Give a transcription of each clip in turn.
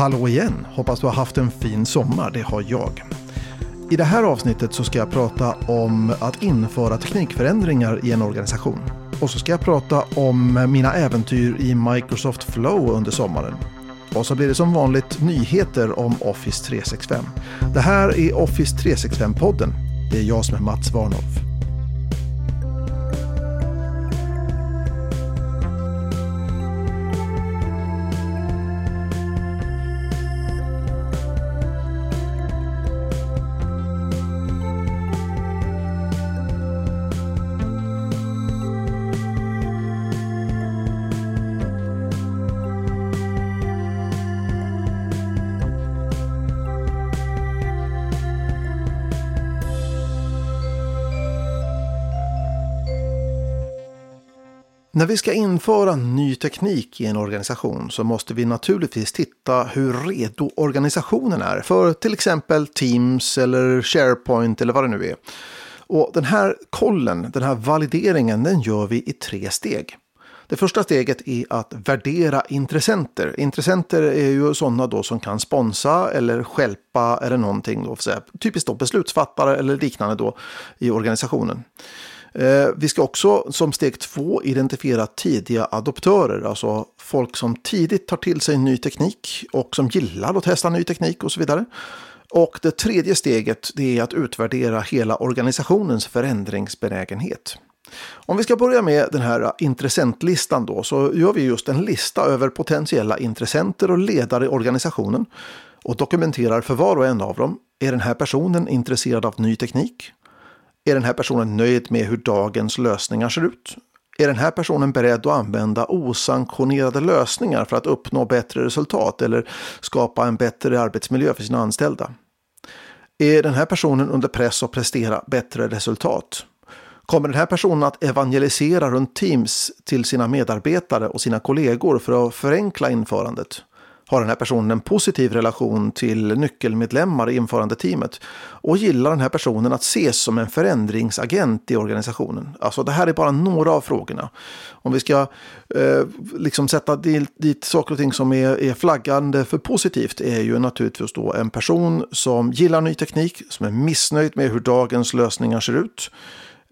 Hallå igen! Hoppas du har haft en fin sommar, det har jag. I det här avsnittet så ska jag prata om att införa teknikförändringar i en organisation. Och så ska jag prata om mina äventyr i Microsoft Flow under sommaren. Och så blir det som vanligt nyheter om Office 365. Det här är Office 365-podden. Det är jag som är Mats Warnhoff. När vi ska införa ny teknik i en organisation så måste vi naturligtvis titta hur redo organisationen är för till exempel Teams eller SharePoint eller vad det nu är. Och den här kollen, den här valideringen, den gör vi i tre steg. Det första steget är att värdera intressenter. Intressenter är ju sådana då som kan sponsra eller skälpa eller någonting. Då, typiskt då beslutsfattare eller liknande då i organisationen. Eh, vi ska också som steg två identifiera tidiga adoptörer, alltså folk som tidigt tar till sig ny teknik och som gillar att testa ny teknik och så vidare. Och det tredje steget det är att utvärdera hela organisationens förändringsbenägenhet. Om vi ska börja med den här intressentlistan då så gör vi just en lista över potentiella intressenter och ledare i organisationen och dokumenterar för var och en av dem. Är den här personen intresserad av ny teknik? Är den här personen nöjd med hur dagens lösningar ser ut? Är den här personen beredd att använda osanktionerade lösningar för att uppnå bättre resultat eller skapa en bättre arbetsmiljö för sina anställda? Är den här personen under press att prestera bättre resultat? Kommer den här personen att evangelisera runt Teams till sina medarbetare och sina kollegor för att förenkla införandet? Har den här personen en positiv relation till nyckelmedlemmar i införandeteamet och gillar den här personen att ses som en förändringsagent i organisationen. Alltså det här är bara några av frågorna. Om vi ska eh, liksom sätta dit, dit saker och ting som är, är flaggande för positivt är ju naturligtvis då en person som gillar ny teknik, som är missnöjd med hur dagens lösningar ser ut.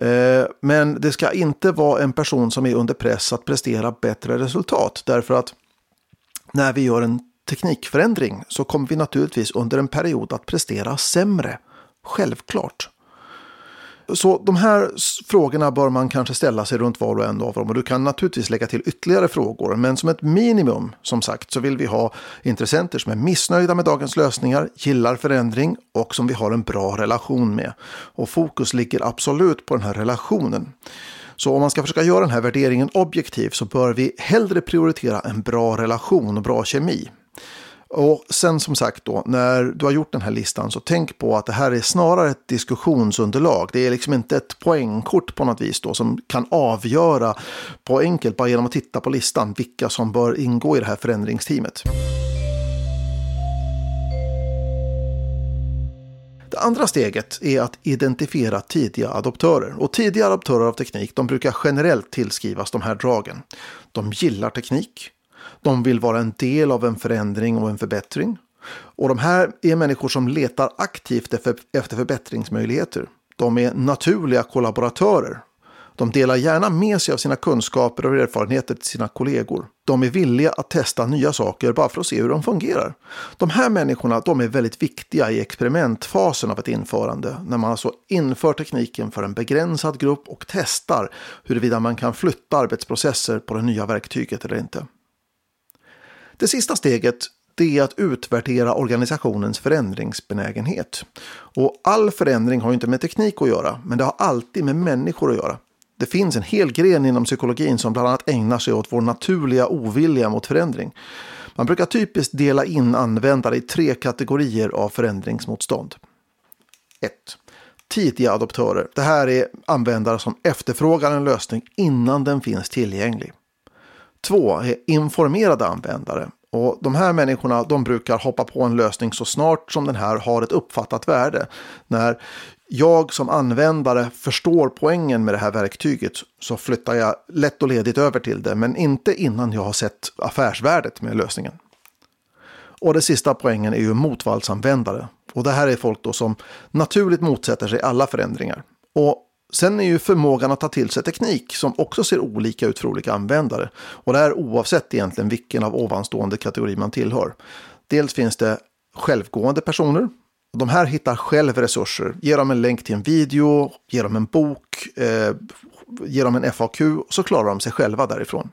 Eh, men det ska inte vara en person som är under press att prestera bättre resultat därför att när vi gör en teknikförändring så kommer vi naturligtvis under en period att prestera sämre. Självklart. Så de här frågorna bör man kanske ställa sig runt var och en av dem och du kan naturligtvis lägga till ytterligare frågor. Men som ett minimum som sagt så vill vi ha intressenter som är missnöjda med dagens lösningar, gillar förändring och som vi har en bra relation med. Och fokus ligger absolut på den här relationen. Så om man ska försöka göra den här värderingen objektiv så bör vi hellre prioritera en bra relation och bra kemi. Och sen som sagt då, när du har gjort den här listan så tänk på att det här är snarare ett diskussionsunderlag. Det är liksom inte ett poängkort på något vis då som kan avgöra på enkelt bara genom att titta på listan vilka som bör ingå i det här förändringsteamet. Andra steget är att identifiera tidiga adoptörer. Och tidiga adoptörer av teknik de brukar generellt tillskrivas de här dragen. De gillar teknik. De vill vara en del av en förändring och en förbättring. Och de här är människor som letar aktivt efter förbättringsmöjligheter. De är naturliga kollaboratörer de delar gärna med sig av sina kunskaper och erfarenheter till sina kollegor. De är villiga att testa nya saker bara för att se hur de fungerar. De här människorna de är väldigt viktiga i experimentfasen av ett införande. När man alltså inför tekniken för en begränsad grupp och testar huruvida man kan flytta arbetsprocesser på det nya verktyget eller inte. Det sista steget det är att utvärdera organisationens förändringsbenägenhet. Och all förändring har inte med teknik att göra, men det har alltid med människor att göra. Det finns en hel gren inom psykologin som bland annat ägnar sig åt vår naturliga ovilja mot förändring. Man brukar typiskt dela in användare i tre kategorier av förändringsmotstånd. 1. Tidiga adoptörer. Det här är användare som efterfrågar en lösning innan den finns tillgänglig. 2. är informerade användare. Och de här människorna de brukar hoppa på en lösning så snart som den här har ett uppfattat värde. När jag som användare förstår poängen med det här verktyget så flyttar jag lätt och ledigt över till det, men inte innan jag har sett affärsvärdet med lösningen. Och det sista poängen är ju motvallsanvändare. Och det här är folk då som naturligt motsätter sig alla förändringar. Och sen är ju förmågan att ta till sig teknik som också ser olika ut för olika användare. Och det här oavsett egentligen vilken av ovanstående kategori man tillhör. Dels finns det självgående personer. De här hittar själv resurser, ger dem en länk till en video, ger dem en bok, eh, ger dem en FAQ så klarar de sig själva därifrån.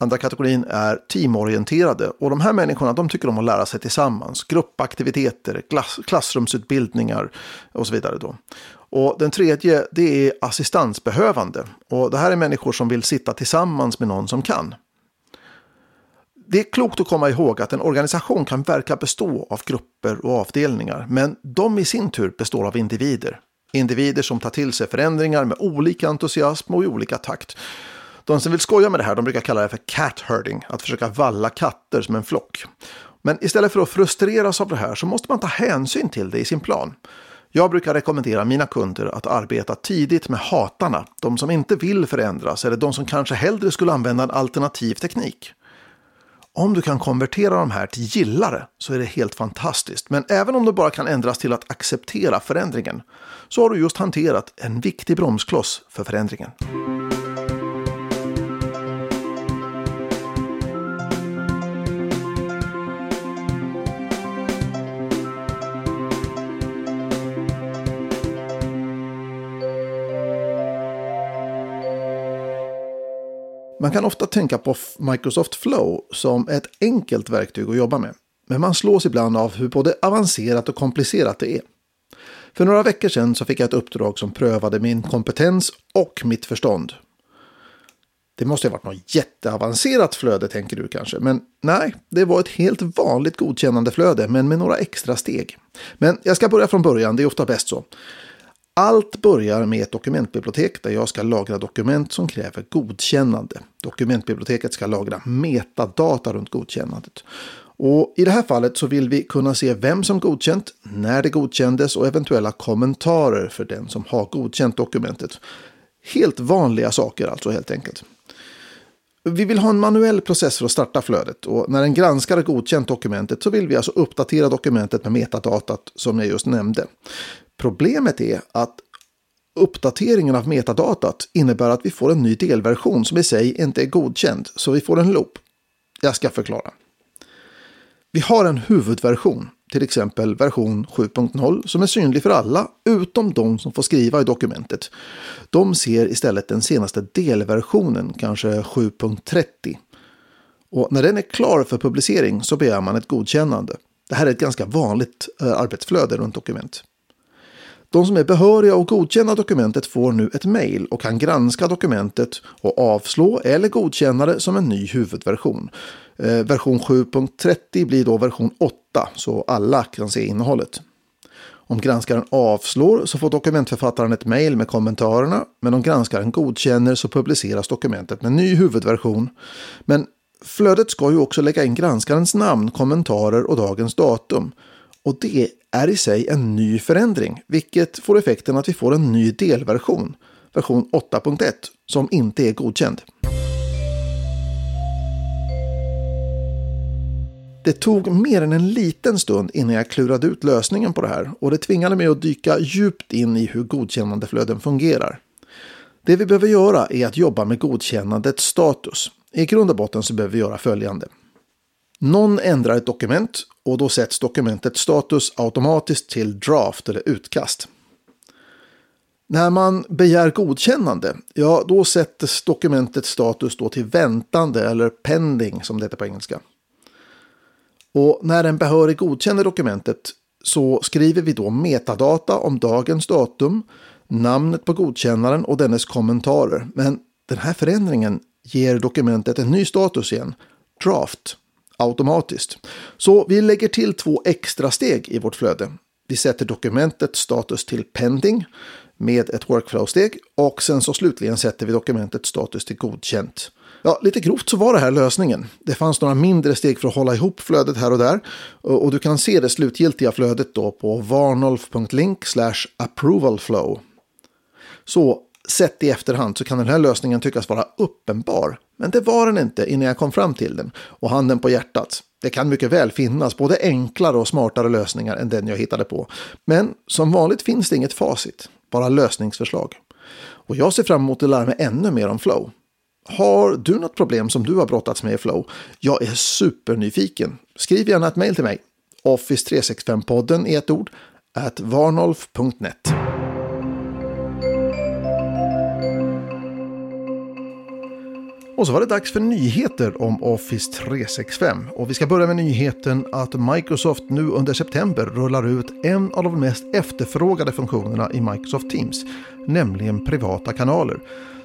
Andra kategorin är teamorienterade och de här människorna de tycker om att lära sig tillsammans. Gruppaktiviteter, klass, klassrumsutbildningar och så vidare. Då. Och den tredje det är assistansbehövande och det här är människor som vill sitta tillsammans med någon som kan. Det är klokt att komma ihåg att en organisation kan verka bestå av grupper och avdelningar, men de i sin tur består av individer. Individer som tar till sig förändringar med olika entusiasm och i olika takt. De som vill skoja med det här de brukar kalla det för cat herding, att försöka valla katter som en flock. Men istället för att frustreras av det här så måste man ta hänsyn till det i sin plan. Jag brukar rekommendera mina kunder att arbeta tidigt med hatarna, de som inte vill förändras eller de som kanske hellre skulle använda en alternativ teknik. Om du kan konvertera de här till gillare så är det helt fantastiskt. Men även om det bara kan ändras till att acceptera förändringen så har du just hanterat en viktig bromskloss för förändringen. Man kan ofta tänka på Microsoft Flow som ett enkelt verktyg att jobba med. Men man slås ibland av hur både avancerat och komplicerat det är. För några veckor sedan så fick jag ett uppdrag som prövade min kompetens och mitt förstånd. Det måste ha varit något jätteavancerat flöde tänker du kanske. Men nej, det var ett helt vanligt godkännande flöde men med några extra steg. Men jag ska börja från början, det är ofta bäst så. Allt börjar med ett dokumentbibliotek där jag ska lagra dokument som kräver godkännande. Dokumentbiblioteket ska lagra metadata runt godkännandet. Och I det här fallet så vill vi kunna se vem som godkänt, när det godkändes och eventuella kommentarer för den som har godkänt dokumentet. Helt vanliga saker alltså helt enkelt. Vi vill ha en manuell process för att starta flödet och när en granskare godkänt dokumentet så vill vi alltså uppdatera dokumentet med metadatat som jag just nämnde. Problemet är att uppdateringen av metadatat innebär att vi får en ny delversion som i sig inte är godkänd, så vi får en loop. Jag ska förklara. Vi har en huvudversion, till exempel version 7.0, som är synlig för alla utom de som får skriva i dokumentet. De ser istället den senaste delversionen, kanske 7.30. Och när den är klar för publicering så begär man ett godkännande. Det här är ett ganska vanligt eh, arbetsflöde runt dokument. De som är behöriga att godkänna dokumentet får nu ett mejl och kan granska dokumentet och avslå eller godkänna det som en ny huvudversion. Eh, version 7.30 blir då version 8 så alla kan se innehållet. Om granskaren avslår så får dokumentförfattaren ett mejl med kommentarerna men om granskaren godkänner så publiceras dokumentet med ny huvudversion. Men flödet ska ju också lägga in granskarens namn, kommentarer och dagens datum. Och det är i sig en ny förändring, vilket får effekten att vi får en ny delversion, version 8.1, som inte är godkänd. Det tog mer än en liten stund innan jag klurade ut lösningen på det här och det tvingade mig att dyka djupt in i hur godkännandeflöden fungerar. Det vi behöver göra är att jobba med godkännandets status. I grund och botten så behöver vi göra följande. Någon ändrar ett dokument och då sätts dokumentets status automatiskt till draft eller utkast. När man begär godkännande, ja då sätts dokumentets status då till väntande eller pending som det heter på engelska. Och när en behörig godkänner dokumentet så skriver vi då metadata om dagens datum, namnet på godkännaren och dennes kommentarer. Men den här förändringen ger dokumentet en ny status igen, draft automatiskt. Så vi lägger till två extra steg i vårt flöde. Vi sätter dokumentet status till pending med ett workflow-steg och sen så slutligen sätter vi dokumentet status till godkänt. Ja, lite grovt så var det här lösningen. Det fanns några mindre steg för att hålla ihop flödet här och där. Och du kan se det slutgiltiga flödet då på varnolf.link approvalflow. Så sett i efterhand så kan den här lösningen tyckas vara uppenbar. Men det var den inte innan jag kom fram till den. Och handen på hjärtat. Det kan mycket väl finnas både enklare och smartare lösningar än den jag hittade på. Men som vanligt finns det inget facit, bara lösningsförslag. Och jag ser fram emot att lära mig ännu mer om Flow. Har du något problem som du har brottats med i Flow? Jag är supernyfiken. Skriv gärna ett mejl till mig. Office 365-podden i ett ord, at varnolf.net. Och så var det dags för nyheter om Office 365. Och vi ska börja med nyheten att Microsoft nu under september rullar ut en av de mest efterfrågade funktionerna i Microsoft Teams, nämligen privata kanaler.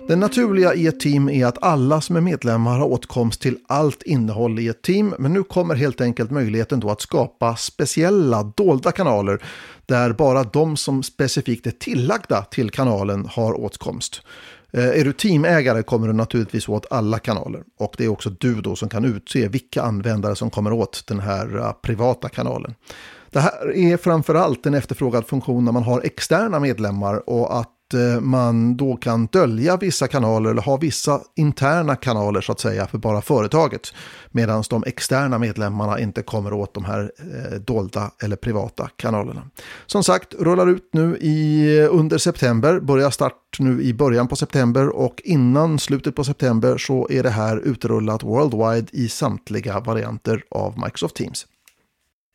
Det naturliga i ett team är att alla som är medlemmar har åtkomst till allt innehåll i ett team, men nu kommer helt enkelt möjligheten då att skapa speciella dolda kanaler där bara de som specifikt är tillagda till kanalen har åtkomst. Eh, är du teamägare kommer du naturligtvis åt alla kanaler och det är också du då som kan utse vilka användare som kommer åt den här eh, privata kanalen. Det här är framförallt en efterfrågad funktion när man har externa medlemmar och att Eh, man då kan dölja vissa kanaler eller ha vissa interna kanaler så att säga för bara företaget. Medan de externa medlemmarna inte kommer åt de här eh, dolda eller privata kanalerna. Som sagt, rullar ut nu i, eh, under september, börjar start nu i början på september och innan slutet på september så är det här utrullat worldwide i samtliga varianter av Microsoft Teams.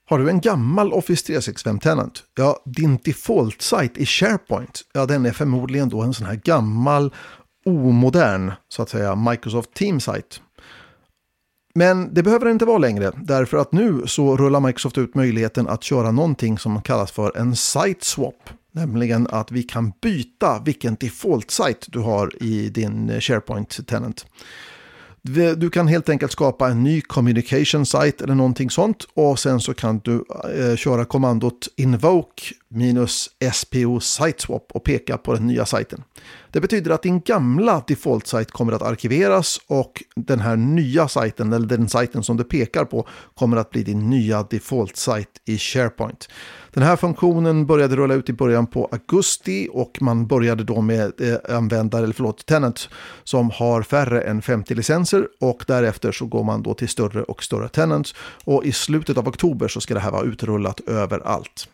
Har du en gammal Office 365-tenant? Ja, din default-sajt i SharePoint, ja den är förmodligen då en sån här gammal, omodern, så att säga, Microsoft Teams-sajt. Men det behöver det inte vara längre, därför att nu så rullar Microsoft ut möjligheten att köra någonting som kallas för en site swap. Nämligen att vi kan byta vilken default-sajt du har i din SharePoint-tenant. Du kan helt enkelt skapa en ny communication site eller någonting sånt och sen så kan du eh, köra kommandot invoke minus SPO siteswap och peka på den nya sajten. Det betyder att din gamla default site kommer att arkiveras och den här nya sajten eller den sajten som du pekar på kommer att bli din nya default site i SharePoint. Den här funktionen började rulla ut i början på augusti och man började då med eh, användare, eller förlåt, tenant som har färre än 50 licenser och därefter så går man då till större och större tenants och i slutet av oktober så ska det här vara utrullat överallt.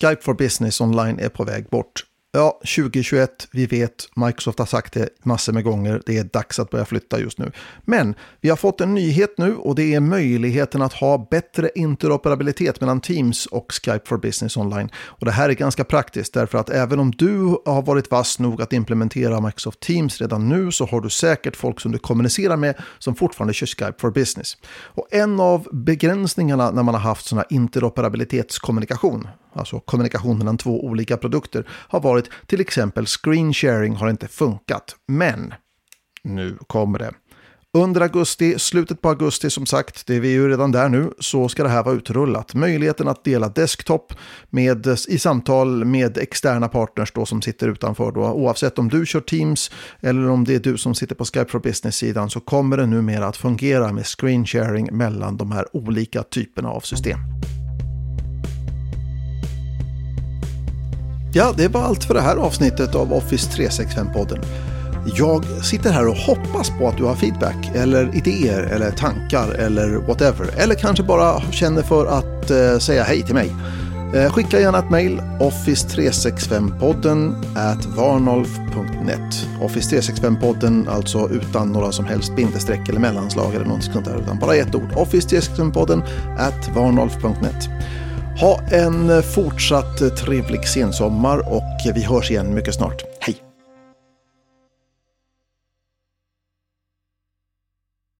Skype for Business online är på väg bort. Ja, 2021, vi vet, Microsoft har sagt det massor med gånger, det är dags att börja flytta just nu. Men vi har fått en nyhet nu och det är möjligheten att ha bättre interoperabilitet mellan Teams och Skype for Business online. Och det här är ganska praktiskt därför att även om du har varit vass nog att implementera Microsoft Teams redan nu så har du säkert folk som du kommunicerar med som fortfarande kör Skype for Business. Och en av begränsningarna när man har haft sådana interoperabilitetskommunikation, alltså kommunikation mellan två olika produkter, har varit till exempel screen sharing har inte funkat. Men nu kommer det. Under augusti, slutet på augusti som sagt, det är vi ju redan där nu, så ska det här vara utrullat. Möjligheten att dela desktop med, i samtal med externa partners då som sitter utanför då. Oavsett om du kör Teams eller om det är du som sitter på Skype for Business-sidan så kommer det numera att fungera med screen sharing mellan de här olika typerna av system. Ja, det var allt för det här avsnittet av Office 365-podden. Jag sitter här och hoppas på att du har feedback eller idéer eller tankar eller whatever. Eller kanske bara känner för att eh, säga hej till mig. Eh, skicka gärna ett mejl, office365podden at varnolf.net. Office 365-podden alltså utan några som helst bindestreck eller mellanslag eller något sånt där, utan bara ett ord. Office365podden at varnolf.net. Ha en fortsatt trevlig sensommar och vi hörs igen mycket snart.